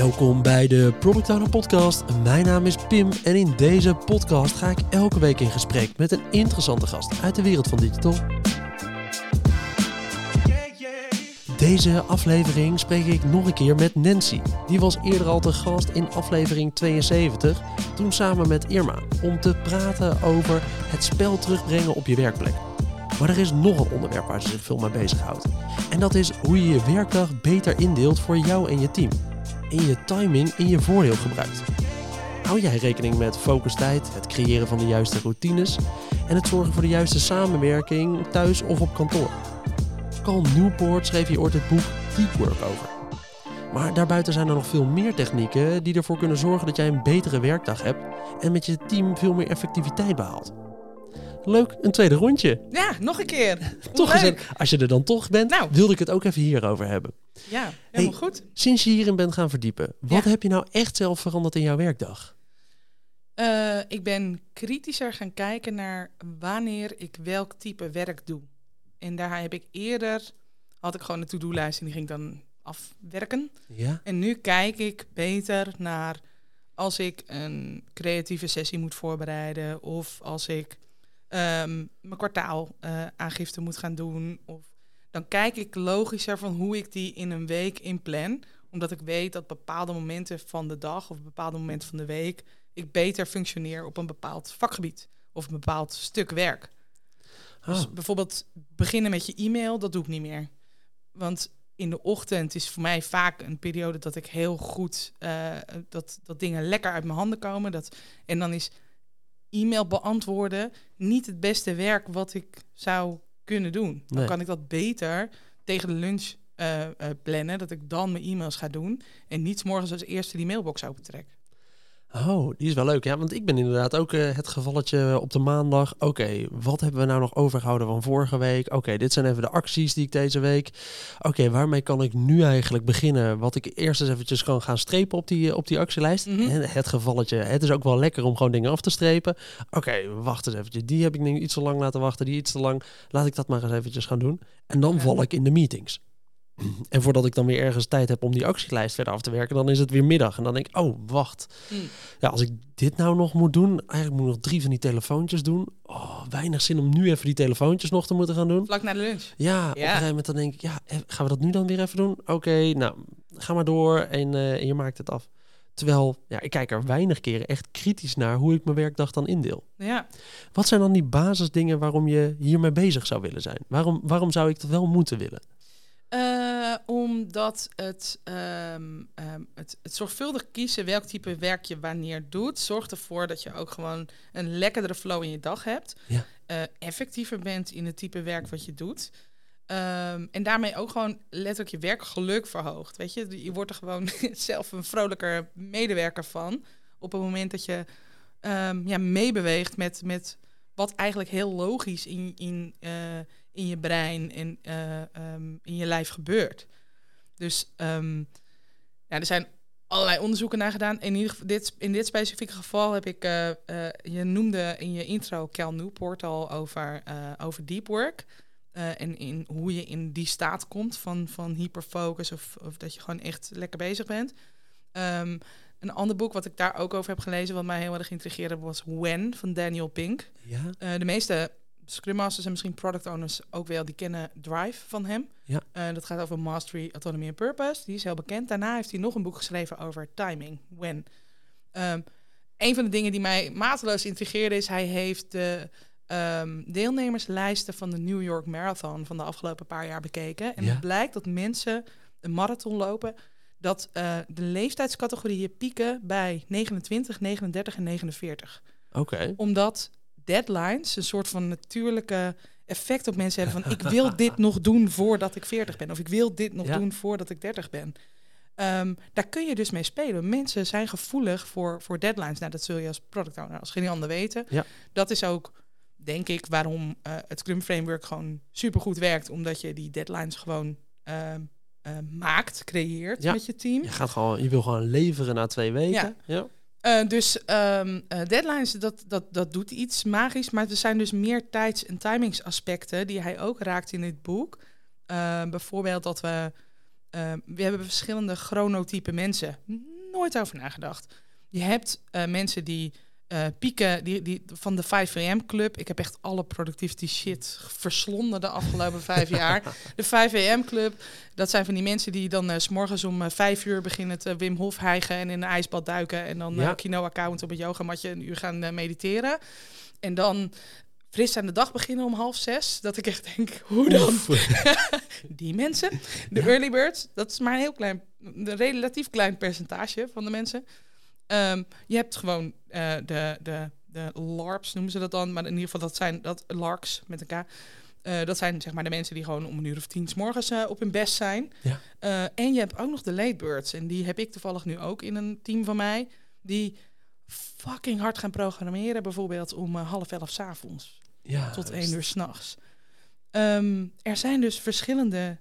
Welkom bij de Product Owner Podcast. Mijn naam is Pim en in deze podcast ga ik elke week in gesprek met een interessante gast uit de wereld van digital. Deze aflevering spreek ik nog een keer met Nancy. Die was eerder al te gast in aflevering 72, toen samen met Irma, om te praten over het spel terugbrengen op je werkplek. Maar er is nog een onderwerp waar ze zich veel mee bezighoudt. En dat is hoe je je werkdag beter indeelt voor jou en je team. En je timing in je voordeel gebruikt. Hou jij rekening met focustijd, het creëren van de juiste routines en het zorgen voor de juiste samenwerking thuis of op kantoor? Carl Newport schreef hier ooit het boek Deep Work over. Maar daarbuiten zijn er nog veel meer technieken die ervoor kunnen zorgen dat jij een betere werkdag hebt en met je team veel meer effectiviteit behaalt. Leuk, een tweede rondje. Ja, nog een keer. Toch als je er dan toch bent, Nou. wilde ik het ook even hierover hebben. Ja, helemaal goed. Sinds je hierin bent gaan verdiepen, wat Ja. heb je nou echt zelf veranderd in jouw werkdag? Eh, ik ben kritischer gaan kijken naar wanneer ik welk type werk doe. En daar heb ik eerder, had ik gewoon een to-do-lijst en die ging ik dan afwerken. Ja? En nu kijk ik beter naar als ik een creatieve sessie moet voorbereiden of als ik ehm, mijn kwartaalaangifte aangifte moet gaan doen. Of, dan kijk ik logischer van hoe ik die in een week inplan. Omdat ik weet dat bepaalde momenten van de dag of bepaalde momenten van de week ik beter functioneer op een bepaald vakgebied of een bepaald stuk werk. Ah, Dus bijvoorbeeld beginnen met je e-mail, dat doe ik niet meer. Want in de ochtend is voor mij vaak een periode dat ik heel goed eh, dat, dat dingen lekker uit mijn handen komen. Dat, en dan is e-mail beantwoorden niet het beste werk wat ik zou kunnen doen. Dan Nee. kan ik dat beter tegen de lunch eh, eh, plannen, dat ik dan mijn e-mails ga doen en niet morgens als eerste die mailbox opentrek. Oh, die is wel leuk. Ja, want ik ben inderdaad ook eh, het gevalletje op de maandag. Oké, wat hebben we nou nog overgehouden van vorige week? Oké, dit zijn even de acties die ik deze week. Oké, waarmee kan ik nu eigenlijk beginnen? Wat ik eerst eens eventjes kan gaan strepen op die, op die actielijst. Mhm. En het gevalletje, het is ook wel lekker om gewoon dingen af te strepen. Oké, wacht eens eventjes. Die heb ik nu iets te lang laten wachten, die iets te lang. Laat ik dat maar eens eventjes gaan doen. En dan val ik in de meetings. En voordat ik dan weer ergens tijd heb om die actielijst verder af te werken, dan is het weer middag. En dan denk ik, oh, wacht. Ja, als ik dit nou nog moet doen, eigenlijk moet ik nog drie van die telefoontjes doen. Oh, weinig zin om nu even die telefoontjes nog te moeten gaan doen. Vlak na de lunch. Ja, op een Ja. gegeven moment dan denk ik, ja, eh, gaan we dat nu dan weer even doen? Oké, nou, ga maar door en, eh, en je maakt het af. Terwijl, ja, ik kijk er weinig keren echt kritisch naar hoe ik mijn werkdag dan indeel. Ja. Wat zijn dan die basisdingen waarom je hiermee bezig zou willen zijn? Waarom, waarom zou ik dat wel moeten willen? Eh, omdat het, ehm, ehm, het, het zorgvuldig kiezen welk type werk je wanneer doet, zorgt ervoor dat je ook gewoon een lekkerdere flow in je dag hebt. Ja. Eh, effectiever bent in het type werk wat je doet. Ehm, en daarmee ook gewoon letterlijk je werkgeluk verhoogt. Weet je, je wordt er gewoon zelf een vrolijker medewerker van. Op het moment dat je ja, meebeweegt met, met wat eigenlijk heel logisch in, in, eh, in je brein en eh, ehm, in je lijf gebeurt. Dus ehm, ja, er zijn allerlei onderzoeken naar gedaan. In, ieder geval, dit, in dit specifieke geval heb ik, eh, eh, je noemde in je intro Cal Newport al over, over deep work. En in hoe je in die staat komt van, van hyperfocus of, of dat je gewoon echt lekker bezig bent. Ehm, een ander boek wat ik daar ook over heb gelezen, wat mij heel erg intrigeerde, was When van Daniel Pink. Ja, de meeste Scrum Masters en misschien Product Owners ook wel, die kennen Drive van hem. Ja. Eh, dat gaat over Mastery, Autonomy en Purpose. Die is heel bekend. Daarna heeft hij nog een boek geschreven over timing, When. Ehm, een van de dingen die mij mateloos intrigeerde is, hij heeft de ehm, deelnemerslijsten van de New York Marathon van de afgelopen paar jaar bekeken. En Ja. het blijkt dat mensen een marathon lopen, dat eh, de leeftijdscategorieën pieken bij 29, 39 en 49 oké. omdat deadlines een soort van natuurlijke effect op mensen hebben van ik wil dit nog doen voordat ik 40 ben of ik wil dit nog Ja. doen voordat ik 30 ben. Ehm, daar kun je dus mee spelen. Mensen zijn gevoelig voor, voor deadlines. Nou, dat zul je als product owner als geen ander weten. Ja. Dat is ook, denk ik, waarom eh, het Scrum Framework gewoon supergoed werkt. Omdat je die deadlines gewoon ehm, eh, maakt, creëert Ja. met je team. Je, gaat gewoon, je wil gewoon leveren na twee weken. Ja. Eh, dus ehm, eh, deadlines, dat, dat, dat doet iets magisch. Maar er zijn dus meer tijds- en timingsaspecten die hij ook raakt in dit boek. Eh, bijvoorbeeld dat we... we hebben verschillende chronotype mensen. nooit over nagedacht. Je hebt mensen die eh, pieken die, die, van de 5am club. Ik heb echt alle productivity shit verslonden de afgelopen vijf jaar. De 5am club, dat zijn van die mensen die dan uh, s morgens om uh, vijf uur beginnen te Wim Hof hijgen en in een ijsbad duiken. En dan ja. quinoa-account op een yogamatje een uur gaan mediteren. En dan fris aan de dag beginnen om half zes. Dat ik echt denk, hoe dan? die mensen. De early birds, dat is maar een heel klein, een relatief klein percentage van de mensen. Um, je hebt gewoon uh, de, de, de LARPs, noemen ze dat dan. Maar in ieder geval, dat zijn dat LARCs met elkaar. Uh, dat zijn zeg maar de mensen die gewoon om een uur of tien s morgens uh, op hun best zijn. Ja. en je hebt ook nog de late birds. En die heb ik toevallig nu ook in een team van mij. Die fucking hard gaan programmeren. Bijvoorbeeld om half elf s avonds. Ja, tot één uur s'nachts. Um, er zijn dus verschillende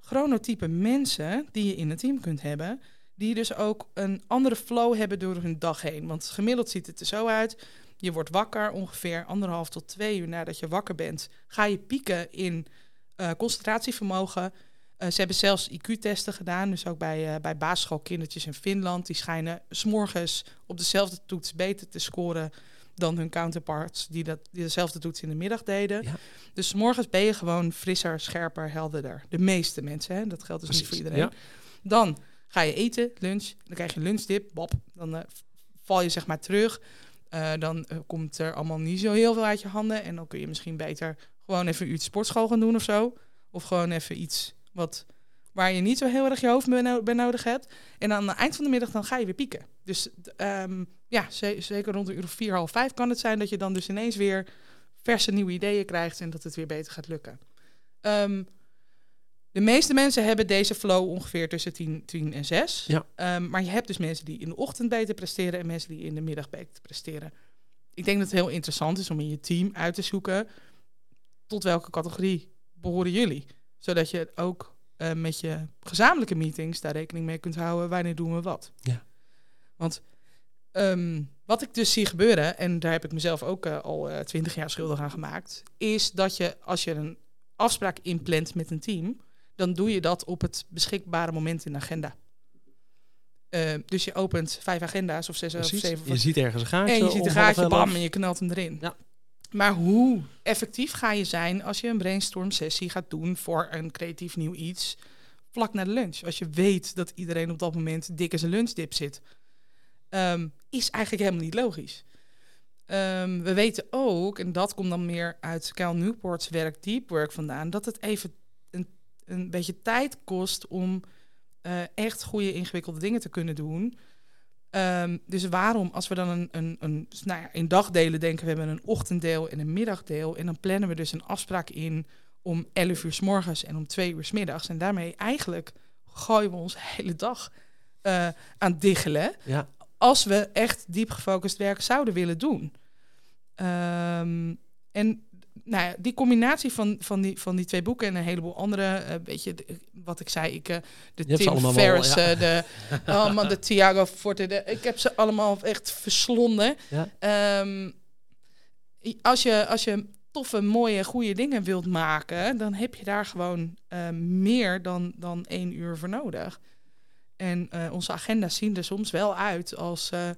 chronotype mensen die je in een team kunt hebben die dus ook een andere flow hebben door hun dag heen. Want gemiddeld ziet het er zo uit. Je wordt wakker ongeveer anderhalf tot twee uur nadat je wakker bent. Ga je pieken in uh, concentratievermogen. Uh, ze hebben zelfs IQ-testen gedaan. Dus ook bij, uh, bij basisschoolkindertjes in Finland. Die schijnen s'morgens op dezelfde toets beter te scoren dan hun counterparts die, dat, die dezelfde toets in de middag deden. Ja. Dus s morgens ben je gewoon frisser, scherper, helderder. De meeste mensen, hè? dat geldt dus Precies, niet voor iedereen. ja. Dan Ga je eten, lunch, dan krijg je een lunchdip, bop, dan uh, val je zeg maar terug. Uh, dan uh, komt er allemaal niet zo heel veel uit je handen. En dan kun je misschien beter gewoon even uurtje sportschool gaan doen of zo. Of gewoon even iets wat, waar je niet zo heel erg je hoofd bij nodig hebt. En aan het eind van de middag dan ga je weer pieken. Dus um, ja, zeker rond een uur of vier, half vijf kan het zijn dat je dan dus ineens weer verse nieuwe ideeën krijgt en dat het weer beter gaat lukken. Um, de meeste mensen hebben deze flow ongeveer tussen 10, 10 en 6. Ja. Um, maar je hebt dus mensen die in de ochtend beter presteren en mensen die in de middag beter presteren. Ik denk dat het heel interessant is om in je team uit te zoeken tot welke categorie behoren jullie. Zodat je ook uh, met je gezamenlijke meetings daar rekening mee kunt houden. Wanneer doen we wat? Ja. Want um, wat ik dus zie gebeuren, en daar heb ik mezelf ook uh, al uh, twintig jaar schuldig aan gemaakt, is dat je als je een afspraak inplant met een team, dan doe je dat op het beschikbare moment in de agenda. Uh, dus je opent vijf agenda's of zes Precies. of zeven. Je ziet ergens een gaatje. En je ziet een gaatje, bam, en je knalt hem erin. Ja. Maar hoe effectief ga je zijn als je een brainstorm sessie gaat doen voor een creatief nieuw iets vlak na de lunch? Als je weet dat iedereen op dat moment dik in zijn lunchdip zit. Um, is eigenlijk helemaal niet logisch. Um, we weten ook, en dat komt dan meer uit Cal Newport's werk Deep Work vandaan, dat het even een, beetje tijd kost om uh, echt goede ingewikkelde dingen te kunnen doen. Um, dus waarom, als we dan een, een, een nou ja, in dagdelen denken, we hebben een ochtenddeel en een middagdeel. En dan plannen we dus een afspraak in om 11 uur s morgens en om 2 uur s middags. En daarmee eigenlijk gooien we onze hele dag uh, aan diggelen. Ja. Als we echt diep gefocust werk zouden willen doen. Um, en nou ja, die combinatie van, van, die, van die twee boeken en een heleboel andere, uh, weet je, de, wat ik zei, ik, uh, de Je Tim Ferriss, ja. uh, de, de Thiago Forte, de, ik heb ze allemaal echt verslonden. Ja. Um, als, je, als je toffe, mooie, goede dingen wilt maken, dan heb je daar gewoon uh, meer dan, dan één uur voor nodig. En uh, onze agenda's zien er soms wel uit als uh,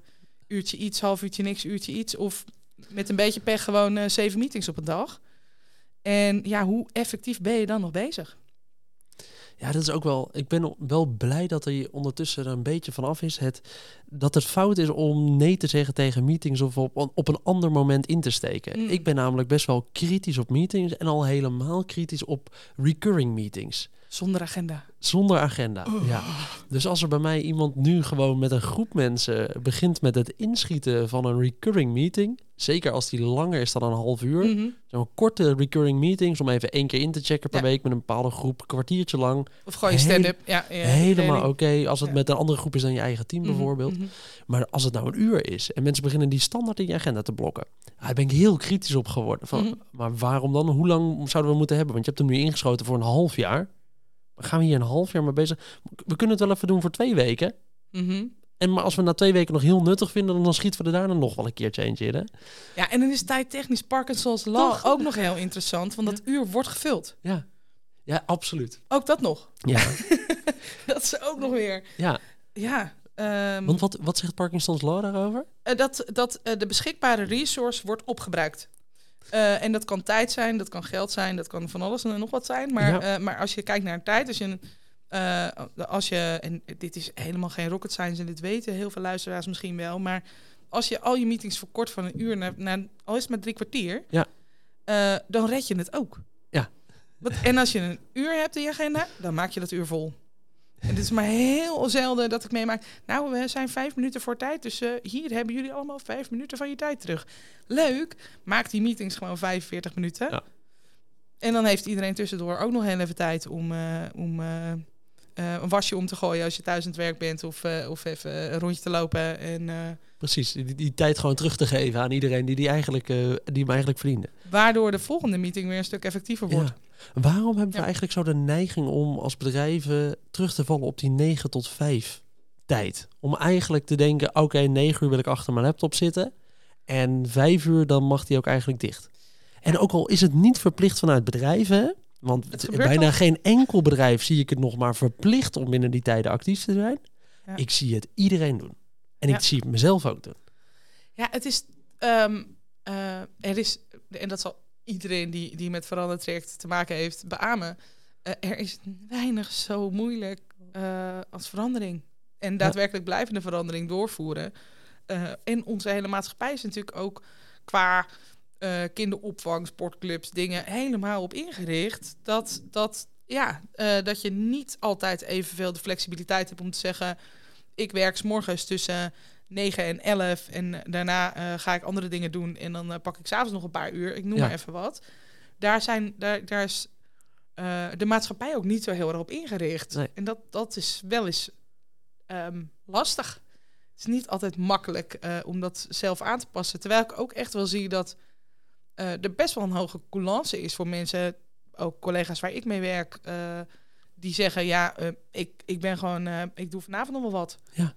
uurtje iets, half uurtje niks, uurtje iets. Of met een beetje pech gewoon zeven meetings op een dag. En ja, hoe effectief ben je dan nog bezig? Ja, dat is ook wel. Ik ben wel blij dat er ondertussen er een beetje vanaf is. Het, dat het fout is om nee te zeggen tegen meetings of op, op een ander moment in te steken. Mm. Ik ben namelijk best wel kritisch op meetings en al helemaal kritisch op recurring meetings. Zonder agenda. Zonder agenda, Oh. ja. Dus als er bij mij iemand nu gewoon met een groep mensen begint met het inschieten van een recurring meeting, zeker als die langer is dan een half uur, Mm -hmm. zo'n korte recurring meetings om even één keer in te checken per Ja. week met een bepaalde groep, een kwartiertje lang, Of gewoon je stand-up. Ja, ja, helemaal oké. Als het met een andere groep is dan je eigen team Mhm, bijvoorbeeld. mhm. Maar als het nou een uur is en mensen beginnen die standaard in je agenda te blokken, daar ben ik heel kritisch op geworden. Van, Mhm. Maar waarom dan? Hoe lang zouden we moeten hebben? Want je hebt hem nu ingeschoten voor een half jaar. Gaan we hier een half jaar mee bezig? We kunnen het wel even doen voor twee weken. Mhm. En maar als we na twee weken nog heel nuttig vinden, dan schieten we er daarna nog wel een keertje eentje in. Hè? Ja, en dan is tijdtechnisch Parkinson's Law Toch? ook nog heel interessant, want dat uur wordt gevuld. Ja. ja, absoluut. Ook dat nog. Ja, Dat is ook nog weer. ja. ja. ehm, Want wat, wat zegt Parkinson's Law daarover? eh, dat dat eh, de beschikbare resource wordt opgebruikt. Eh, en dat kan tijd zijn, dat kan geld zijn, dat kan van alles en nog wat zijn. Maar, Ja. maar als je kijkt naar tijd, als je, een, eh, als je, en dit is helemaal geen rocket science en dit weten heel veel luisteraars misschien wel, maar als je al je meetings verkort van een uur naar, naar al is het maar drie kwartier, Ja. eh, dan red je het ook. Ja. En als je een uur hebt in je agenda, dan maak je dat uur vol. En dit is maar heel zelden dat ik meemaak. Nou, we zijn vijf minuten voor tijd, dus eh, hier hebben jullie allemaal vijf minuten van je tijd terug. Leuk, maak die meetings gewoon 45 minuten. Ja. En dan heeft iedereen tussendoor ook nog heel even tijd om, om een wasje om te gooien als je thuis aan het werk bent. Of, eh, of even een rondje te lopen. En, eh, Precies, die, die tijd gewoon terug te geven aan iedereen die, die, eigenlijk, eh, die hem eigenlijk verdiende. waardoor de volgende meeting weer een stuk effectiever wordt. Ja. Waarom hebben we Ja. eigenlijk zo de neiging om als bedrijven terug te vallen op die 9 tot 5 tijd? Om eigenlijk te denken, oké, 9 uur wil ik achter mijn laptop zitten. En 5 uur, dan mag die ook eigenlijk dicht. En ook al is het niet verplicht vanuit bedrijven, want bijna geen enkel bedrijf zie ik het nog maar verplicht om binnen die tijden actief te zijn. Ja. Ik zie het iedereen doen. En Ja. ik zie het mezelf ook doen. Ja, het is. ehm, eh, er is. En dat zal iedereen die, die met veranderd traject te maken heeft beamen. eh, er is weinig zo moeilijk eh, als verandering. En daadwerkelijk blijvende verandering doorvoeren. En onze hele maatschappij is natuurlijk ook qua eh, kinderopvang, sportclubs, dingen helemaal op ingericht. Dat, dat, ja, eh, dat je niet altijd evenveel de flexibiliteit hebt om te zeggen. Ik werk 's morgens tussen 9 en 11 en daarna eh, ga ik andere dingen doen en dan pak ik s'avonds nog een paar uur. Ik noem Ja. maar even wat. Daar, zijn, daar, daar is de maatschappij ook niet zo heel erg op ingericht. Nee. En dat, dat is wel eens ehm, lastig. Het is niet altijd makkelijk om dat zelf aan te passen. Terwijl ik ook echt wel zie dat eh, er best wel een hoge coulance is voor mensen, ook collega's waar ik mee werk, eh, die zeggen: Ja, eh, ik, ik ben gewoon, ik doe vanavond nog wel wat. Ja.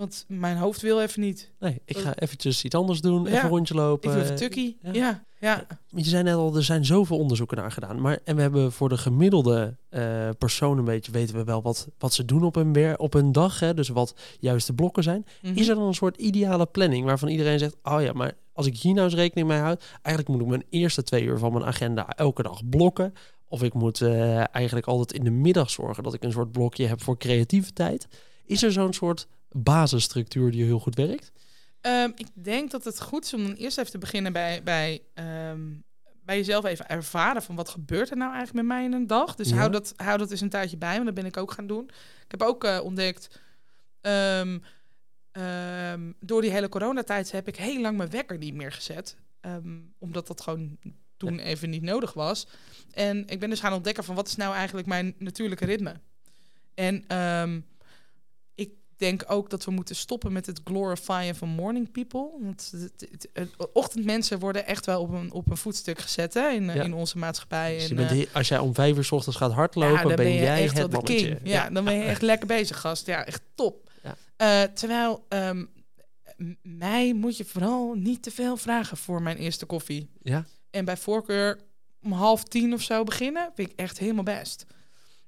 Want mijn hoofd wil even niet. Nee, ik ga eventjes iets anders doen, Ja. even een rondje Ik lopen. doe even tukkie. ja. Ja, ja. Je zei net al, er zijn zoveel onderzoeken naar gedaan. Maar, en we hebben voor de gemiddelde eh, persoon een beetje, weten we wel wat, wat ze doen op hun, wer, op hun dag. Hè, dus wat juist de blokken zijn. Mhm. Is er dan een soort ideale planning waarvan iedereen zegt, oh ja, maar als ik hier nou eens rekening mee houd, eigenlijk moet ik mijn eerste twee uur van mijn agenda elke dag blokken. Of ik moet eh, eigenlijk altijd in de middag zorgen dat ik een soort blokje heb voor creativiteit. Is er zo'n soort basisstructuur die heel goed werkt? Ehm, ik denk dat het goed is om dan eerst even te beginnen bij, bij, ehm, bij jezelf even ervaren van wat gebeurt er nou eigenlijk met mij in een dag. Dus Ja. hou, dat, hou dat eens een tijdje bij, want dat ben ik ook gaan doen. Ik heb ook eh, ontdekt, ehm, door die hele coronatijd heb ik heel lang mijn wekker niet meer gezet. Omdat dat gewoon toen even niet nodig was. En ik ben dus gaan ontdekken van wat is nou eigenlijk mijn natuurlijke ritme. En denk ook dat we moeten stoppen met het glorifyen van morning people. Want ochtendmensen worden echt wel op een, op een voetstuk gezet hè, in, Ja. in onze maatschappij. Dus je En, eh, als jij om vijf uur s ochtends gaat hardlopen, ja, dan ben, ben je jij echt het de mannetje. king. Ja, dan ben je echt lekker bezig, gast. Ja, echt top. Ja. Eh, terwijl ehm, mij moet je vooral niet te veel vragen voor mijn eerste koffie. Ja. En bij voorkeur om half tien of zo beginnen, vind ik echt helemaal best.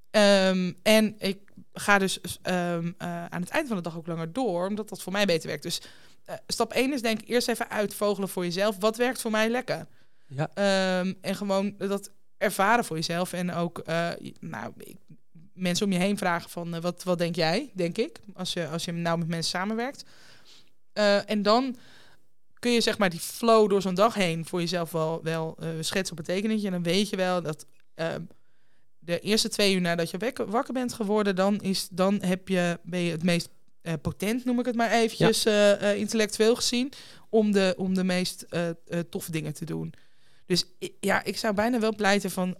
Ehm, en ik ga dus ehm, eh, aan het eind van de dag ook langer door, omdat dat voor mij beter werkt. Dus eh, stap 1 is denk ik eerst even uitvogelen voor jezelf. Wat werkt voor mij lekker? Ja. Ehm, en gewoon dat ervaren voor jezelf. En ook eh, nou, ik- mensen om je heen vragen van wat, wat denk jij, denk ik, als je, als je nou met mensen samenwerkt. En dan kun je zeg maar die flow door zo'n dag heen voor jezelf wel, wel schetsen op een tekeningetje. En dan weet je wel dat ehm, de eerste twee uur nadat je wekker, wakker bent geworden, dan, is, dan heb je, ben je het meest eh, potent, noem ik het maar eventjes, eh, intellectueel gezien, om de, om de meest toffe dingen te doen. Dus ja, ik zou bijna wel pleiten van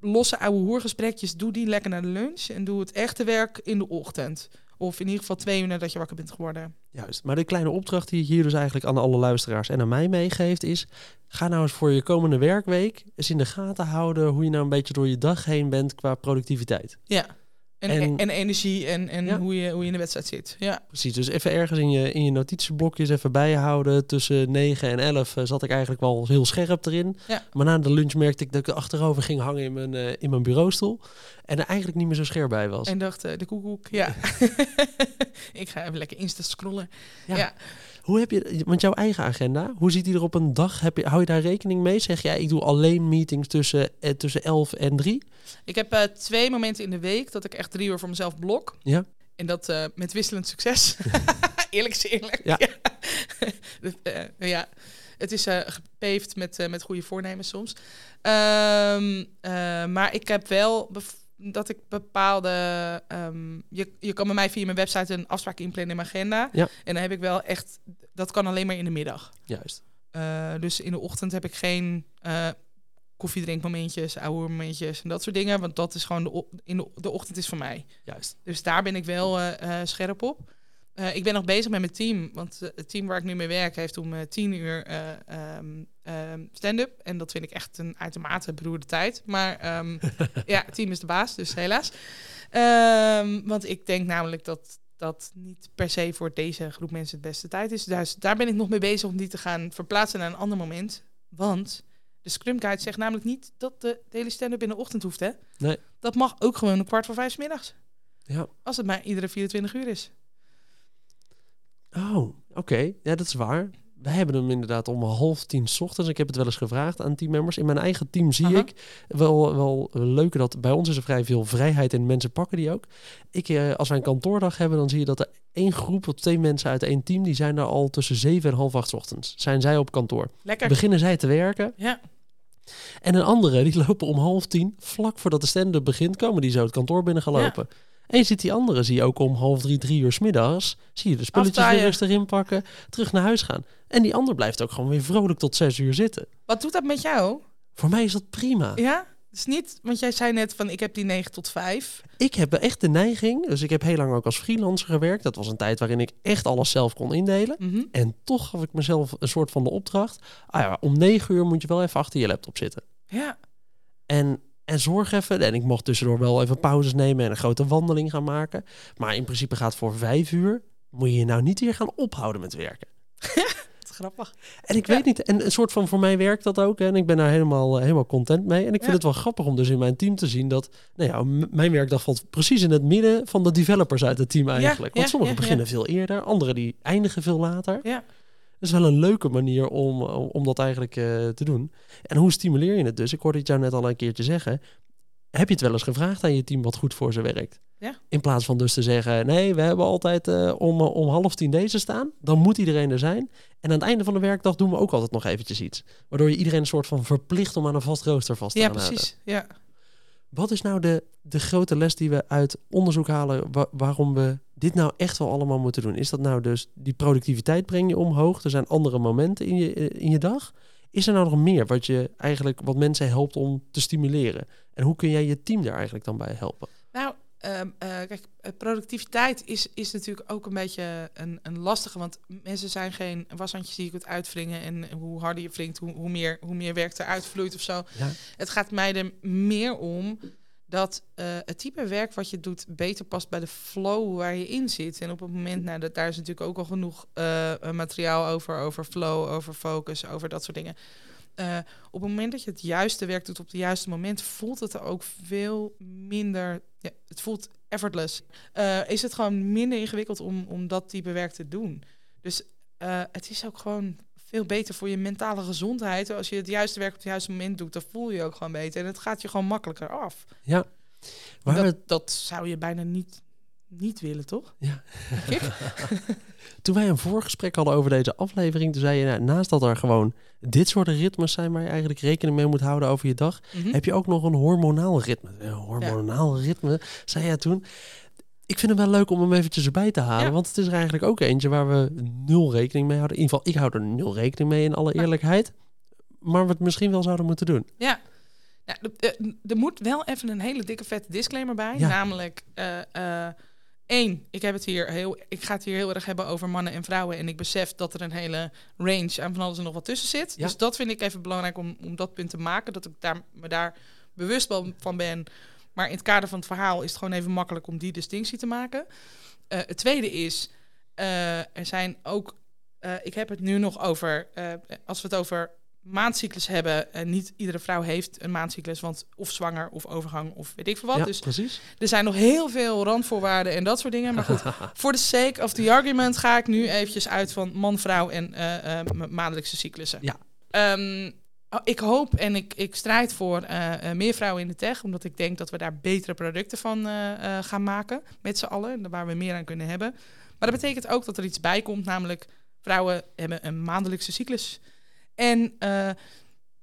losse ouwe hoergesprekjes, doe die lekker naar de lunch en doe het echte werk in de ochtend. Of in ieder geval twee uur nadat je wakker bent geworden. Juist. Maar de kleine opdracht die ik hier dus eigenlijk aan alle luisteraars en aan mij meegeeft is... ga nou eens voor je komende werkweek eens in de gaten houden... hoe je nou een beetje door je dag heen bent qua productiviteit. Ja. En, En- en, energie en, en Ja. hoe, je, hoe je in de wedstrijd zit. Ja. Precies, dus even ergens in je, in je notitieblokjes even bijhouden. Tussen 9 en 11 eh, zat ik eigenlijk wel heel scherp erin. Ja. Maar na de lunch merkte ik dat ik achterover ging hangen in mijn, eh, in mijn bureaustoel. En er eigenlijk niet meer zo scherp bij was. En dacht, eh, de koekoek, ja. ik ga even lekker insta scrollen. Hoe heb je, want jouw eigen agenda, hoe ziet die er op een dag? Heb je, hou je daar rekening mee? Zeg jij, ik doe alleen meetings tussen, eh, tussen 11 en 3? Ik heb eh, twee momenten in de week dat ik echt drie uur voor mezelf blok. Ja. En dat eh, met wisselend succes. eerlijk is eerlijk. Ja. Ja. Het is gepaved met, met goede voornemens soms. Ehm, eh, maar ik heb wel bev- dat ik bepaalde... ehm, je, je kan bij mij via mijn website een afspraak inplannen in mijn agenda. Ja. En dan heb ik wel echt... Dat kan alleen maar in de middag. Juist. Eh, dus in de ochtend heb ik geen eh koffiedrinkmomentjes, oude momentjes en dat soort dingen. Want dat is gewoon de, in de, de ochtend is voor mij. Juist. Dus daar ben ik wel eh, scherp op. Eh, ik ben nog bezig met mijn team. Want eh, het team waar ik nu mee werk heeft om eh, tien uur ehm, stand-up. En dat vind ik echt een uitermate beroerde tijd. Maar ehm, ja, het team is de baas, dus helaas. Want ik denk namelijk dat dat niet per se voor deze groep mensen het beste tijd is. Dus daar ben ik nog mee bezig om die te gaan verplaatsen naar een ander moment. Want de Scrum Guide zegt namelijk niet dat de, de hele stand-up in de ochtend hoeft, hè? Nee. Dat mag ook gewoon een kwart voor vijf 's middags. Ja. Als het maar iedere 24 uur is. Oh, oké. Ja, dat is waar. Wij hebben hem inderdaad om half tien 's ochtends. Ik heb het wel eens gevraagd aan teammembers. In mijn eigen team zie Aha. ik wel, wel leuk dat bij ons is er vrij veel vrijheid en mensen pakken die ook. Ik, eh, als wij een kantoordag hebben, dan zie je dat er één groep of twee mensen uit één team, die zijn daar al tussen zeven en half acht 's ochtends. Zijn zij op kantoor. Lekker. Beginnen zij te werken. Ja. En een andere, die lopen om half tien, vlak voordat de stand-up begint, komen die zo het kantoor binnen gelopen. En je ziet die andere, zie je ook om half drie, drie uur 's middags, zie je de spulletjes weer Aftaaien. rustig inpakken, terug naar huis gaan. En die ander blijft ook gewoon weer vrolijk tot zes uur zitten. Wat doet dat met jou? Voor mij is dat prima. Ja? Dus niet, want jij zei net van ik heb die 9 tot 5. Ik heb echt de neiging, dus ik heb heel lang ook als freelancer gewerkt. Dat was een tijd waarin ik echt alles zelf kon indelen. Mhm. En toch gaf ik mezelf een soort van de opdracht. Ah ja, om negen uur moet je wel even achter je laptop zitten. Ja. En, en zorg even. En ik mocht tussendoor wel even pauzes nemen en een grote wandeling gaan maken. Maar in principe gaat voor vijf uur. Moet je je nou niet weer gaan ophouden met werken. Grappig. En ik Ja. weet niet, en een soort van voor mij werkt dat ook. hè, En ik ben daar helemaal, eh, helemaal content mee. En ik vind Ja. het wel grappig om dus in mijn team te zien dat, nou ja, mijn werkdag valt precies in het midden van de developers uit het team eigenlijk. ja, Want sommigen beginnen veel eerder, anderen die eindigen veel later. Ja. Dat is wel een leuke manier om, om dat eigenlijk eh, te doen. En hoe stimuleer je het dus? Ik hoorde het jou net al een keertje zeggen. Heb je het wel eens gevraagd aan je team wat goed voor ze werkt? Ja. In plaats van dus te zeggen, nee, we hebben altijd eh, om, eh, om half tien deze staan. Dan moet iedereen er zijn. En aan het einde van de werkdag doen we ook altijd nog eventjes iets. Waardoor je iedereen een soort van verplicht om aan een vast rooster vast te Ja, houden. precies. Wat is nou de, de grote les die we uit onderzoek halen wa- waarom we dit nou echt wel allemaal moeten doen? Is dat nou dus die productiviteit breng je omhoog? Er zijn andere momenten in je, eh, in je dag. Is er nou nog meer wat je eigenlijk wat mensen helpt om te stimuleren? En hoe kun jij je team daar eigenlijk dan bij helpen? Ehm, eh, kijk, eh, productiviteit is, is natuurlijk ook een beetje een, een lastige. Want mensen zijn geen washandjes die je kunt uitwringen. En hoe harder je wringt, hoe, hoe, meer, hoe meer werk eruit vloeit of zo. Ja. Het gaat mij er meer om dat eh, het type werk wat je doet beter past bij de flow waar je in zit. En op het moment, nou, dat, daar is natuurlijk ook al genoeg materiaal over, over flow, over focus, over dat soort dingen. Eh, op het moment dat je het juiste werk doet op het juiste moment, voelt het er ook veel minder. Ja, het voelt effortless. Eh, is het gewoon minder ingewikkeld om, om dat type werk te doen. Dus eh, het is ook gewoon veel beter voor je mentale gezondheid. Als je het juiste werk op het juiste moment doet, dan voel je je ook gewoon beter. En het gaat je gewoon makkelijker af. Ja. Waar dat, dat zou je bijna niet, niet willen, toch? Ja. Toen wij een voorgesprek hadden over deze aflevering, toen zei je, nou, naast dat er gewoon dit soort ritmes zijn waar je eigenlijk rekening mee moet houden over je dag, Mhm. heb je ook nog een hormonaal ritme. Een hormonaal ritme, zei jij toen. Ik vind het wel leuk om hem eventjes erbij te halen, Ja. want het is er eigenlijk ook eentje waar we nul rekening mee houden. In ieder geval, ik hou er nul rekening mee in alle eerlijkheid. Maar we het misschien wel zouden moeten doen. Ja. ja er- er- er moet wel even een hele dikke vette disclaimer bij. Ja. Namelijk, eh, eh, één, ik, heb het hier heel, ik ga het hier heel erg hebben over mannen en vrouwen. En ik besef dat er een hele range aan van alles en nog wat tussen zit. Ja. Dus dat vind ik even belangrijk om, om dat punt te maken. Dat ik daar, me daar bewust van ben Maar in het kader van het verhaal is het gewoon even makkelijk om die distinctie te maken. Uh, het tweede is, uh, er zijn ook, uh, ik heb het nu nog over, als we het over maandcyclus hebben. En niet iedere vrouw heeft een maandcyclus, want of zwanger of overgang of weet ik veel wat. Ja, dus precies. er zijn nog heel veel randvoorwaarden en dat soort dingen. Maar goed, voor de sake of the argument ga ik nu eventjes uit van man, vrouw en uh, uh, maandelijkse cyclussen. Ja. Um, ik hoop en ik, ik strijd voor uh, meer vrouwen in de tech, omdat ik denk dat we daar betere producten van gaan maken met z'n allen, waar we meer aan kunnen hebben. Maar dat betekent ook dat er iets bij komt, namelijk vrouwen hebben een maandelijkse cyclus. En uh,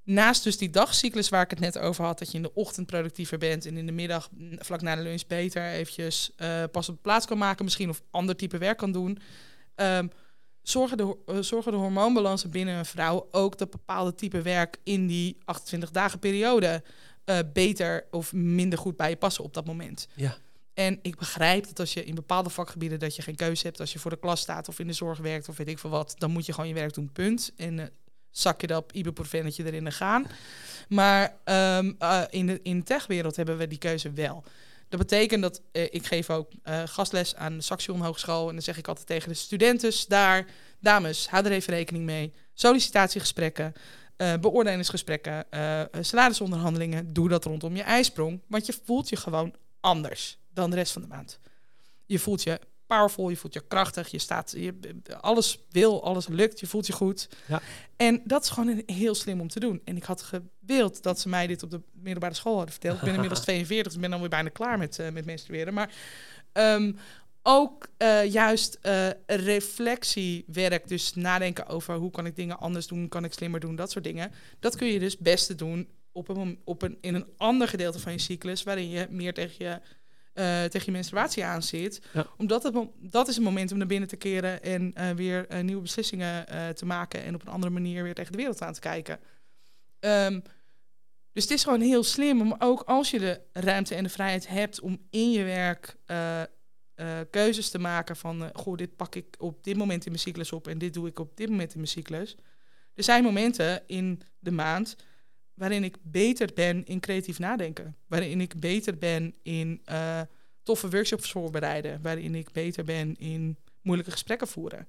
naast dus die dagcyclus waar ik het net over had, dat je in de ochtend productiever bent en in de middag vlak na de lunch beter eventjes uh, pas op de plaats kan maken, misschien of ander type werk kan doen. Um, zorgen, de, uh, zorgen de hormoonbalansen binnen een vrouw ook dat bepaalde type werk in die 28 dagen periode beter of minder goed bij je passen op dat moment. Ja. En ik begrijp dat als je in bepaalde vakgebieden dat je geen keuze hebt, als je voor de klas staat of in de zorg werkt of weet ik veel wat, dan moet je gewoon je werk doen, punt. En uh, zak je dat ibuprofennetje erin en gaan. Maar um, uh, in de in de techwereld hebben we die keuze wel. Dat betekent dat uh, ik geef ook uh, gastles aan de Saxion Hogeschool. En dan zeg ik altijd tegen de studenten daar... dames, hou er even rekening mee. Sollicitatiegesprekken, beoordelingsgesprekken, salarisonderhandelingen. Doe dat rondom je ijsprong. Want je voelt je gewoon anders dan de rest van de maand. Je voelt je powerful, je voelt je krachtig, je staat, je, alles wil, alles lukt, je voelt je goed. Ja. En dat is gewoon een, heel slim om te doen. En ik had gewild dat ze mij dit op de middelbare school hadden verteld. Ik ben inmiddels 42, dus ik ben dan weer bijna klaar met, uh, met menstrueren. Maar um, ook uh, juist uh, reflectiewerk, dus nadenken over hoe kan ik dingen anders doen, kan ik slimmer doen, dat soort dingen. Dat kun je dus beste doen op een, op een, in een ander gedeelte van je cyclus, waarin je meer tegen je uh, tegen je menstruatie aan zit. Ja. Omdat het, dat is een moment om naar binnen te keren en uh, weer uh, nieuwe beslissingen te maken en op een andere manier weer tegen de wereld aan te kijken. Um, dus het is gewoon heel slim om ook als je de ruimte en de vrijheid hebt om in je werk keuzes te maken van, goh, dit pak ik op dit moment in mijn cyclus op en dit doe ik op dit moment in mijn cyclus. Er zijn momenten in de maand waarin ik beter ben in creatief nadenken. Waarin ik beter ben in uh, toffe workshops voorbereiden. Waarin ik beter ben in moeilijke gesprekken voeren.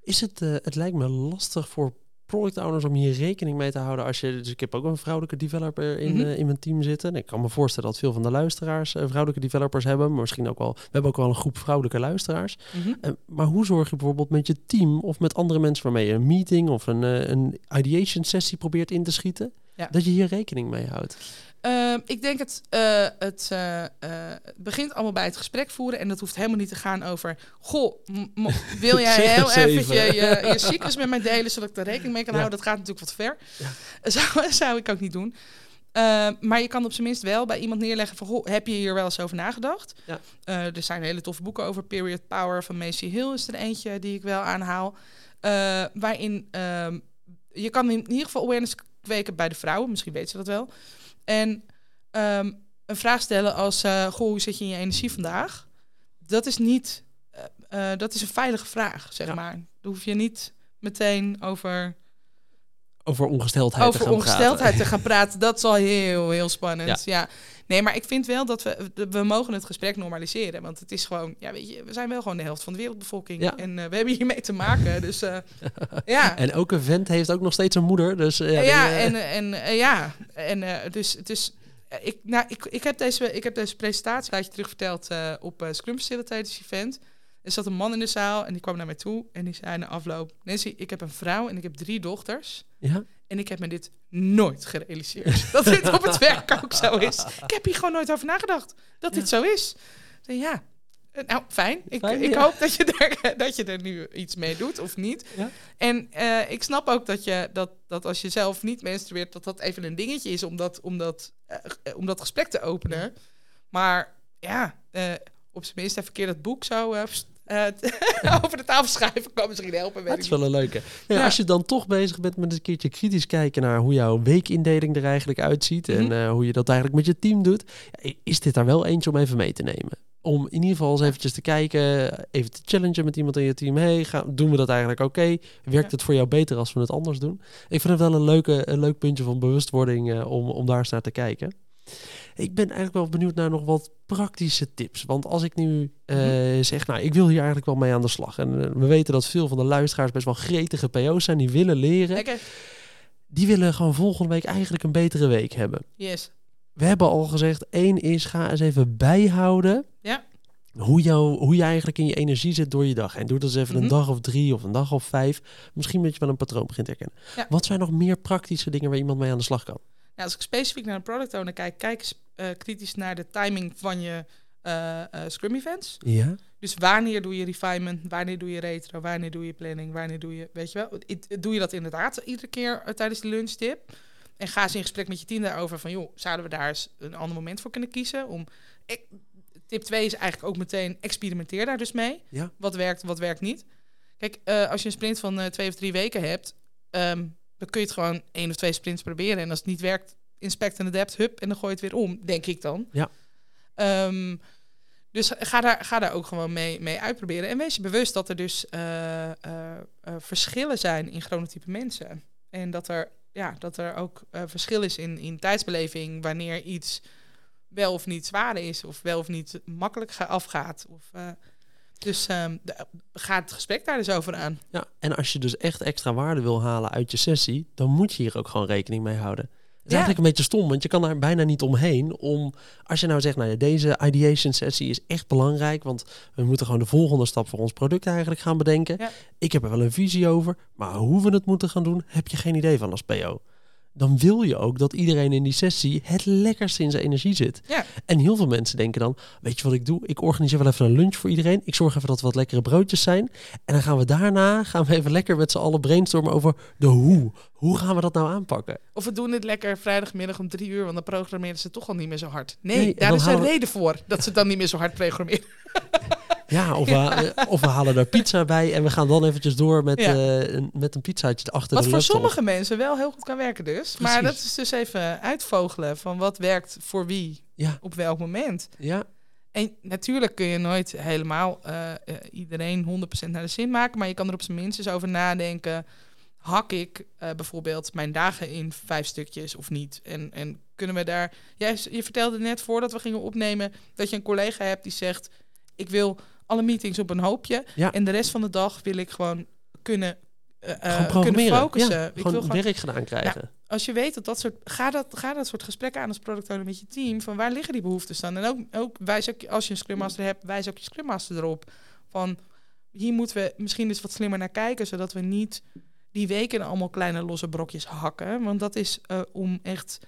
Is het, uh, het lijkt me lastig voor product owners om hier rekening mee te houden als je, dus ik heb ook een vrouwelijke developer in, mm -hmm. uh, in mijn team zitten. En ik kan me voorstellen dat veel van de luisteraars uh, vrouwelijke developers hebben, maar misschien ook wel, we hebben ook wel een groep vrouwelijke luisteraars. Mm -hmm. uh, maar hoe zorg je bijvoorbeeld met je team of met andere mensen waarmee je een meeting of een, een ideation sessie probeert in te schieten, ja. dat je hier rekening mee houdt? Uh, ik denk het, uh, het uh, begint allemaal bij het gesprek voeren. En dat hoeft helemaal niet te gaan over... Goh, wil jij heel even je, je, je cyclus met mij delen... zodat ik er rekening mee kan Ja. houden? Dat gaat natuurlijk wat ver. Ja. Zou, zou ik ook niet doen. Uh, maar je kan op zijn minst wel bij iemand neerleggen van... Goh, heb je hier wel eens over nagedacht? Ja. Uh, er zijn hele toffe boeken over. Period Power van Macy Hill is er eentje die ik wel aanhaal. Uh, waarin uh, je kan in ieder geval awareness kweken bij de vrouwen. Misschien weten ze dat wel. En um, een vraag stellen als... Uh, goh, hoe zit je in je energie vandaag? Dat is niet... Uh, dat is een veilige vraag, zeg Ja. maar. Daar hoef je niet meteen over Over ongesteldheid te over gaan ongesteldheid praten. te gaan praten. Dat is al heel, heel spannend. Ja. Nee, maar ik vind wel dat we, we mogen het gesprek normaliseren. Want het is gewoon, ja, weet je, we zijn wel gewoon de helft van de wereldbevolking. Ja. En uh, we hebben hiermee te maken. Dus uh, ja. En elke vent heeft ook nog steeds een moeder. Dus, uh, Ja, ja, die, en, en ja, en dus het is. Ik, nou, ik, ik, heb deze, ik heb deze presentatie een terug verteld op Scrum Facilitators Event. Er zat een man in de zaal en die kwam naar mij toe en die zei na afloop... Nancy, ik heb een vrouw en ik heb drie dochters. ja? En ik heb me dit nooit gerealiseerd. dat dit op het werk ook zo is. Ik heb hier gewoon nooit over nagedacht dat Ja. dit zo is. Dus ja, eh, nou fijn. Ik, Fijn, ik ja. hoop dat je, er, dat je er nu iets mee doet of niet. Ja. En uh, ik snap ook dat, je, dat, dat als je zelf niet menstrueert, dat dat even een dingetje is om dat, om dat, uh, om dat gesprek te openen. Maar ja, uh, op zijn minst even een keer dat boek zo uh, over de tafel schrijven kan misschien helpen. Dat is wel een leuke. Ja, ja. Als je dan toch bezig bent met een keertje kritisch kijken naar hoe jouw weekindeling er eigenlijk uitziet Mhm. mm en uh, hoe je dat eigenlijk met je team doet, is dit daar wel eentje om even mee te nemen? Om in ieder geval eens eventjes te kijken, even te challengen met iemand in je team. Hey, gaan, doen we dat eigenlijk oké? Okay? Werkt ja. het voor jou beter als we het anders doen? Ik vind het wel een, leuke, een leuk puntje van bewustwording uh, om, om daar eens naar te kijken. Ik ben eigenlijk wel benieuwd naar nog wat praktische tips. Want als ik nu uh, zeg, nou, ik wil hier eigenlijk wel mee aan de slag. En eh, we weten dat veel van de luisteraars best wel gretige PO's zijn, die willen leren. Die willen gewoon volgende week eigenlijk een betere week hebben. Yes. We hebben al gezegd, één is, ga eens even bijhouden. Ja. Hoe, jou, hoe je eigenlijk in je energie zit door je dag. En doe dat eens even Mhm. een dag of drie of een dag of vijf. Misschien dat je wel een patroon begint te herkennen. Ja. Wat zijn nog meer praktische dingen waar iemand mee aan de slag kan? Nou, als ik specifiek naar een product owner kijk, kijk eens eh, kritisch naar de timing van je eh, eh, Scrum events. Ja. Dus wanneer doe je refinement, wanneer doe je retro, wanneer doe je planning, wanneer doe je, weet je wel, doe je dat inderdaad iedere keer tijdens de lunchtip? En ga eens in gesprek met je team daarover van, joh, zouden we daar eens een ander moment voor kunnen kiezen? Om, ik, tip 2 is eigenlijk ook meteen experimenteer daar dus mee. Ja. Wat werkt, wat werkt niet. Kijk, als je een sprint van twee of drie weken hebt, ehm, dan kun je het gewoon één of twee sprints proberen. En als het niet werkt, inspect en adapt, hup, en dan gooi je het weer om, denk ik dan. Ja. Ehm, dus ga daar, ga daar ook gewoon mee, mee uitproberen. En wees je bewust dat er dus eh, eh, eh, verschillen zijn in chronotype mensen. En dat er, ja, dat er ook verschil is in, in tijdsbeleving wanneer iets wel of niet zwaar is, of wel of niet makkelijk ga- afgaat. Of, dus de- ga het gesprek daar dus over aan. Ja, en als je dus echt extra waarde wil halen uit je sessie, dan moet je hier ook gewoon rekening mee houden. Het is Ja. eigenlijk een beetje stom, want je kan daar bijna niet omheen. Om, als je nou zegt, nou ja, deze ideation sessie is echt belangrijk, want we moeten gewoon de volgende stap voor ons product eigenlijk gaan bedenken. Ja. Ik heb er wel een visie over, maar hoe we het moeten gaan doen, heb je geen idee van als PO. Dan wil je ook dat iedereen in die sessie het lekkerste in zijn energie zit. Ja. En heel veel mensen denken dan, weet je wat ik doe? Ik organiseer wel even een lunch voor iedereen. Ik zorg even dat er wat lekkere broodjes zijn. En dan gaan we daarna gaan we even lekker met z'n allen brainstormen over de hoe. Hoe gaan we dat nou aanpakken? Of we doen dit lekker vrijdagmiddag om drie uur, want dan programmeren ze toch al niet meer zo hard. Nee, daar is een we- reden voor dat ze dan niet meer zo hard programmeren. Ja, of, We, eh, of we halen er pizza bij en we gaan dan eventjes door met, eh, een, met een pizzaatje achter Wat de voor laptop. sommige mensen wel heel goed kan werken dus. Maar dat is dus even uitvogelen van wat werkt voor wie op welk moment. ja, En natuurlijk kun je nooit helemaal eh, iedereen 100% naar de zin maken, maar je kan er op zijn minst eens over nadenken. Hak ik bijvoorbeeld mijn dagen in vijf stukjes of niet? En, en kunnen we daar. Jij, je vertelde net voordat we gingen opnemen dat je een collega hebt die zegt: Ik wil alle meetings op een hoopje ja. en de rest van de dag wil ik gewoon kunnen, gewoon kunnen focussen. Ja, ik wil gewoon werk gedaan krijgen. als je weet dat dat soort. Ga dat, ga dat soort gesprekken aan als product owner met je team. Van waar liggen die behoeftes dan? En ook, ook wijs ook, als je een Scrum Master hebt, wijs ook je Scrum Master erop. Van hier moeten we misschien eens wat slimmer naar kijken, zodat we niet die weken allemaal kleine losse brokjes hakken. Want dat is eh, om echt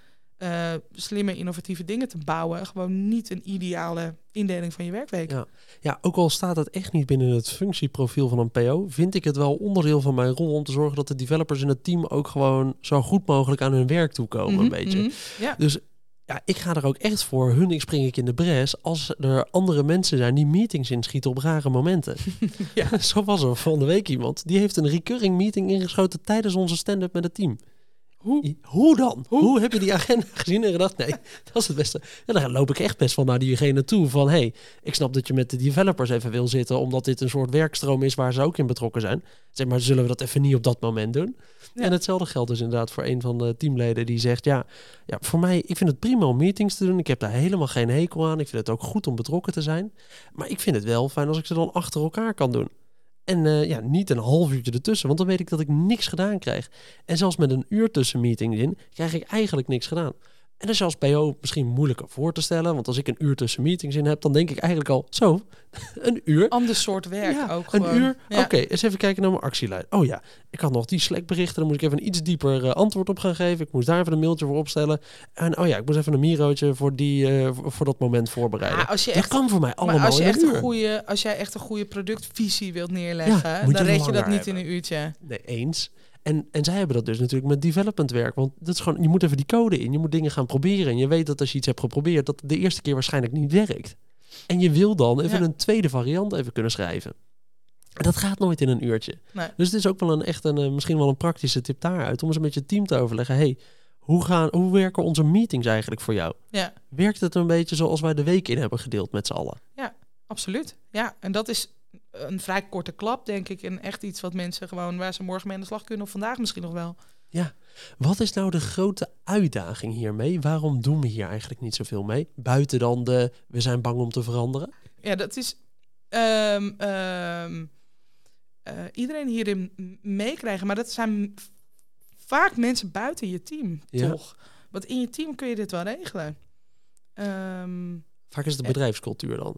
eh, slimme, innovatieve dingen te bouwen. Gewoon niet een ideale indeling van je werkweek. Ja. Ja, ook al staat het echt niet binnen het functieprofiel van een PO, vind ik het wel onderdeel van mijn rol om te zorgen dat de developers in het team ook gewoon zo goed mogelijk aan hun werk toekomen. Mhm, een beetje. mhm. Ja. Dus ja, ik ga er ook echt voor. Hun, ik spring ik in de bres als er andere mensen zijn die meetings inschieten op rare momenten. Ja. Zo was er van de week iemand. Die heeft een recurring meeting ingeschoten tijdens onze stand-up met het team. Hoe? Hoe dan? Hoe? Hoe? heb je die agenda gezien en gedacht, nee, dat is het beste. En dan loop ik echt best wel naar diegene toe van, hey, ik snap dat je met de developers even wil zitten, omdat dit een soort werkstroom is waar ze ook in betrokken zijn. Zeg maar, zullen we dat even niet op dat moment doen? Ja. En hetzelfde geldt dus inderdaad voor een van de teamleden die zegt, ja, ja, voor mij, ik vind het prima om meetings te doen. Ik heb daar helemaal geen hekel aan. Ik vind het ook goed om betrokken te zijn. Maar ik vind het wel fijn als ik ze dan achter elkaar kan doen. En eh, ja, niet een half uurtje ertussen, want dan weet ik dat ik niks gedaan krijg. En zelfs met een uur tussen meetings in, krijg ik eigenlijk niks gedaan. En dat is als PO misschien moeilijker voor te stellen, want als ik een uur tussen meetings in heb, dan denk ik eigenlijk al, zo, een uur. Ander soort werk Ja, ook een gewoon. uur. Ja. Oké, eens even kijken naar mijn actielijn. Oh ja, ik had nog die Slack berichten. Dan moet ik even een iets dieper eh, antwoord op gaan geven. Ik moest daar even een mailtje voor opstellen. En oh ja, ik moest even een mirootje voor, die, eh, voor, dat moment voorbereiden. Ja, als je dat echt kan voor mij allemaal Maar als, je echt een goede, als jij echt een goede productvisie wilt neerleggen, dan red je dat niet in een uurtje. Nee, eens. En, en zij hebben dat dus natuurlijk met development werk. Want dat is gewoon, je moet even die code in. Je moet dingen gaan proberen. En je weet dat als je iets hebt geprobeerd, dat de eerste keer waarschijnlijk niet werkt. En je wil dan even Ja. een tweede variant even kunnen schrijven. En dat gaat nooit in een uurtje. Nee. Dus het is ook wel een echt een, eh, misschien wel een praktische tip daaruit. Om eens met je team te overleggen. Hey, hoe, gaan, hoe werken onze meetings eigenlijk voor jou? Ja, Werkt het een beetje zoals wij de week in hebben gedeeld met z'n allen? absoluut. Ja, en dat is een vrij korte klap, denk ik. En echt iets wat mensen gewoon, waar ze morgen mee aan de slag kunnen of vandaag misschien nog wel. Wat is nou de grote uitdaging hiermee? Waarom doen we hier eigenlijk niet zoveel mee? Buiten dan de we zijn bang om te veranderen. Ja, dat is ehm, ehm, eh, iedereen hierin meekrijgen. Maar dat zijn vaak mensen buiten je team, Ja. toch? Want in je team kun je dit wel regelen. Ehm, Vaak is het de Eh. bedrijfscultuur dan.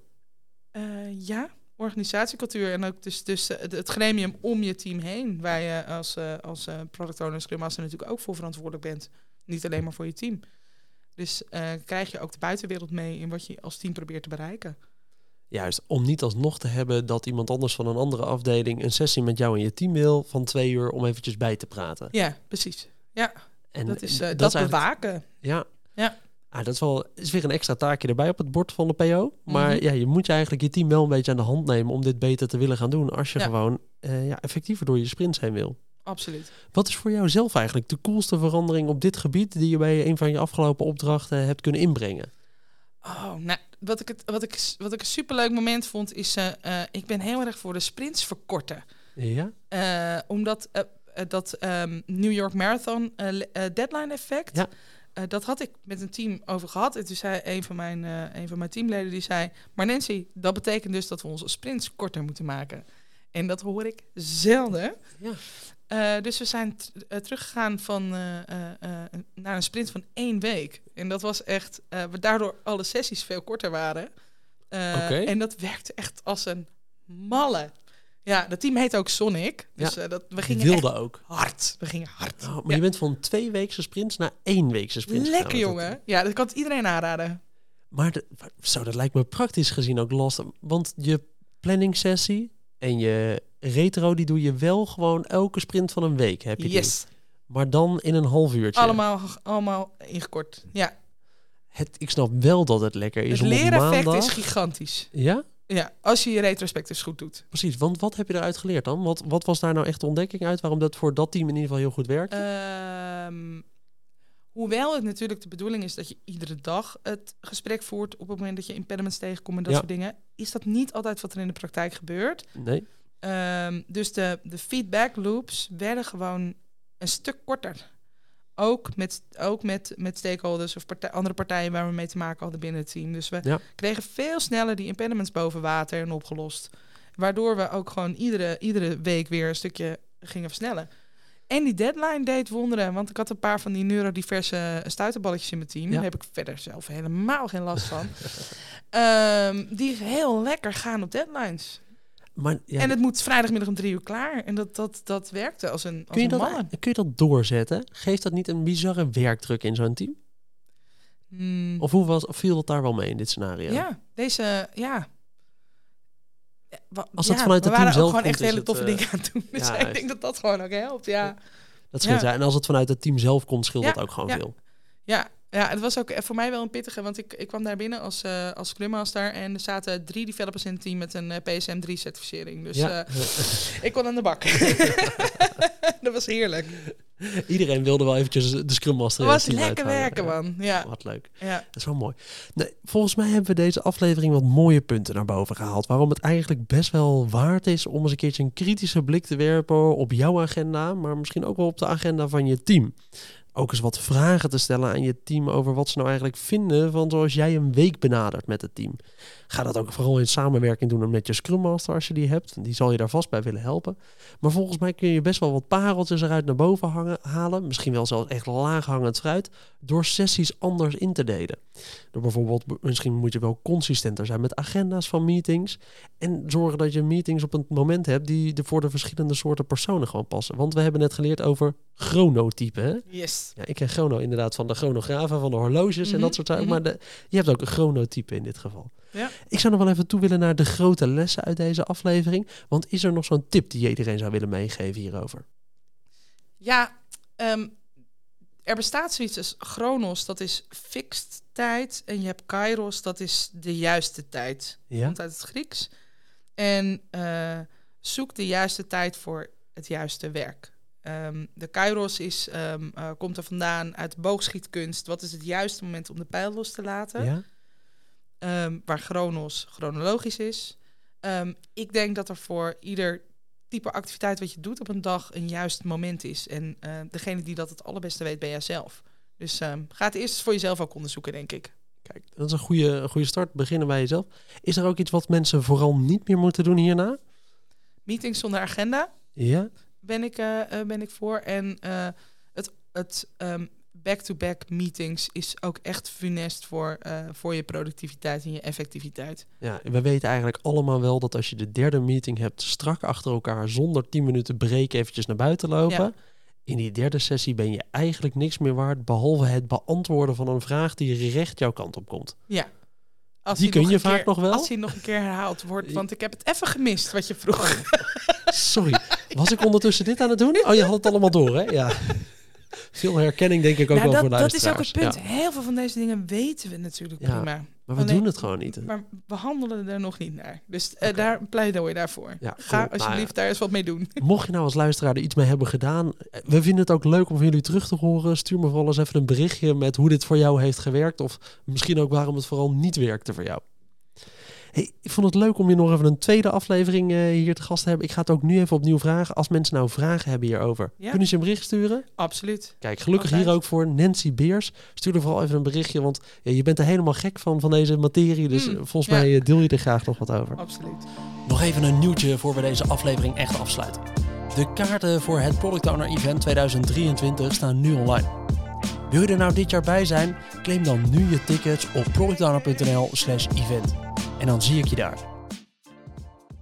eh, ja, organisatiecultuur en ook dus, dus eh, het, gremium om je team heen. Waar je als, eh, als eh, product owner en scrum master natuurlijk ook voor verantwoordelijk bent. Niet alleen maar voor je team. Dus krijg je ook de buitenwereld mee in wat je als team probeert te bereiken. Juist, om niet alsnog te hebben dat iemand anders van een andere afdeling een sessie met jou en je team wil van twee uur om eventjes bij te praten. Ja, precies. En dat is, dat dat, bewaken. Ja. Ja. Ah, dat is wel is weer een extra taakje erbij op het bord van de PO. Maar Mhm. ja, je moet je eigenlijk je team wel een beetje aan de hand nemen om dit beter te willen gaan doen. Als je Ja. gewoon eh, ja, effectiever door je sprints heen wil. Absoluut. Wat is voor jou zelf eigenlijk de coolste verandering op dit gebied die je bij een van je afgelopen opdrachten hebt kunnen inbrengen? Oh, nou, wat ik, het, wat ik, wat ik een superleuk moment vond, is... eh, eh, ik ben heel erg voor de sprints verkorten. Ja? Omdat dat ehm, New York Marathon deadline effect... Ja. Eh, dat had ik met een team over gehad. En toen zei een van mijn, eh, een van mijn teamleden, die zei... Maar Nancy, dat betekent dus dat we onze sprints korter moeten maken. En dat hoor ik zelden. Ja. Eh, dus we zijn teruggegaan van, naar een sprint van één week. En dat was echt, eh daardoor alle sessies veel korter waren. Oké. En dat werkte echt als een malle. Ja, dat team heet ook Sonic. Dus Ja. eh, dat, we gingen wilde echt ook. hard. We gingen hard. Oh, maar Ja. je bent van twee weekse sprints naar één weekse gegaan Lekker jongen. Ja, dat kan het iedereen aanraden. Maar de, zo, dat lijkt me praktisch gezien ook lastig. Want je planning sessie en je retro, die doe je wel gewoon elke sprint van een week. Heb je die. Yes. Maar dan in een half uurtje. Allemaal, allemaal ingekort. Ja, Het, ik snap wel dat het lekker is het leereffect is gigantisch. Ja, Ja, als je je retrospectives goed doet. precies. Want wat heb je eruit geleerd dan? Wat, wat was daar nou echt de ontdekking uit? Waarom dat voor dat team in ieder geval heel goed werkt? Ehm, hoewel het natuurlijk de bedoeling is dat je iedere dag het gesprek voert op het moment dat je impediments tegenkomt en dat Ja. soort dingen, is dat niet altijd wat er in de praktijk gebeurt. nee? Ehm, dus de, de feedback loops werden gewoon een stuk korter. Ook met, ook met, met stakeholders of partij, andere partijen waar we mee te maken hadden binnen het team. Dus we Ja. kregen veel sneller die impediments boven water en opgelost. Waardoor we ook gewoon iedere, iedere week weer een stukje gingen versnellen. En die deadline deed wonderen, want ik had een paar van die neurodiverse stuiterballetjes in mijn team. Ja. Daar heb ik verder zelf helemaal geen last van. Ehm, die heel lekker gaan op deadlines. Maar ja, En het moet vrijdagmiddag om drie uur klaar. En dat, dat, dat werkte als een, als kun, je een dat, kun je dat doorzetten? Geeft dat niet een bizarre werkdruk in zo'n team? Hmm, Of hoe was, of viel dat daar wel mee in dit scenario? ja. deze, ja. Als dat ja, vanuit het team zelf gewoon komt, echt hele toffe eh, dingen aan het doen. Dus ja, ik denk dat dat gewoon ook helpt, ja. Dat scheelt, Ja. En als het vanuit het team zelf komt, scheelt dat ook gewoon veel. Ja, ja, het was ook eh, voor mij wel een pittige, want ik, ik kwam daar binnen als, eh als Scrum Master en er zaten drie developers in het team met een eh, PSM 3 certificering. Dus ja. ik kon aan de bak. dat was heerlijk. Iedereen wilde wel eventjes de Scrum Master Het was lekker werken, man. Ja, Wat leuk. ja. Dat is wel mooi. Nee, volgens mij hebben we deze aflevering wat mooie punten naar boven gehaald. Waarom het eigenlijk best wel waard is om eens een keertje een kritische blik te werpen op jouw agenda, maar misschien ook wel op de agenda van je team. Ook eens wat vragen te stellen aan je team over wat ze nou eigenlijk vinden van zoals jij een week benadert met het team. Ga dat ook vooral in samenwerking doen met je Scrum Master als je die hebt. Die zal je daar vast bij willen helpen. Maar volgens mij kun je best wel wat pareltjes eruit naar boven hangen, halen. Misschien wel zelfs echt laag hangend fruit. Door sessies anders in te delen. Door bijvoorbeeld, misschien moet je wel consistenter zijn met agenda's van meetings. En zorgen dat je meetings op een moment hebt die er voor de verschillende soorten personen gewoon passen. Want we hebben net geleerd over chronotypen. Hè? Yes. Ja, ik ken chrono inderdaad van de chronografen, van de horloges en Mhm, dat soort zaken. mhm. Maar de, je hebt ook een chronotype in dit geval. Ja. Ik zou nog wel even toe willen naar de grote lessen uit deze aflevering. Want is er nog zo'n tip die je iedereen zou willen meegeven hierover? Ja, ehm, er bestaat zoiets als chronos, dat is fixed tijd. En je hebt kairos, dat is de juiste tijd. Ja? Komt uit het Grieks. En eh, zoek de juiste tijd voor het juiste werk. Ehm, de kairos is, ehm, eh, komt er vandaan uit boogschietkunst. Wat is het juiste moment om de pijl los te laten? Ja? Ehm, waar chronos chronologisch is. Ehm, ik denk dat er voor ieder type activiteit wat je doet op een dag een juist moment is. En eh, degene die dat het allerbeste weet, ben jijzelf. Dus ga het eerst voor jezelf ook onderzoeken, denk ik. Kijk, dat is een goede, een goede start. Beginnen bij jezelf. Is er ook iets wat mensen vooral niet meer moeten doen hierna? Meetings zonder agenda. Ja. Ben ik, uh, ben ik voor. En het, het um, back-to-back meetings is ook echt funest voor, uh, voor je productiviteit en je effectiviteit. Ja, we weten eigenlijk allemaal wel dat als je de derde meeting hebt, strak achter elkaar, zonder 10 minuten break eventjes naar buiten lopen. Ja. In die derde sessie ben je eigenlijk niks meer waard, behalve het beantwoorden van een vraag die recht jouw kant op komt. Ja. Als die kun je vaak nog wel. Als hij nog een keer herhaald wordt, want ik heb het even gemist wat je vroeg. Sorry, was ik ondertussen dit aan het doen? Oh, je had het allemaal door, hè? Ja. Veel herkenning denk ik ook nou, wel dat, voor Dat is ook het punt. Ja. Heel veel van deze dingen weten we natuurlijk Ja, prima. Maar we Alleen- doen het gewoon niet. Maar we handelen er nog niet naar. Dus eh, Oké. daar pleidooi daarvoor. Ja, Ga cool. alsjeblieft Nou daar eens wat mee doen. Mocht je nou als luisteraar er iets mee hebben gedaan, eh, we vinden het ook leuk om van jullie terug te horen. Stuur me vooral eens even een berichtje met hoe dit voor jou heeft gewerkt. Of misschien ook waarom het vooral niet werkte voor jou. Hey, ik vond het leuk om je nog even een tweede aflevering eh, hier te gast te hebben. Ik ga het ook nu even opnieuw vragen. Als mensen nou vragen hebben hierover, Ja. kunnen ze een bericht sturen? Absoluut. Kijk, gelukkig Altijd. hier ook voor Nancy Beers. Stuur er vooral even een berichtje, want ja, je bent er helemaal gek van, van deze materie. Dus Mm, eh, volgens ja. mij eh, deel je er graag nog wat over. Absoluut. Nog even een nieuwtje voor we deze aflevering echt afsluiten. De kaarten voor het Product Owner Event 2023 staan nu online. Wil je er nou dit jaar bij zijn? Claim dan nu je tickets op productowner.nl slash event. En dan zie ik je daar.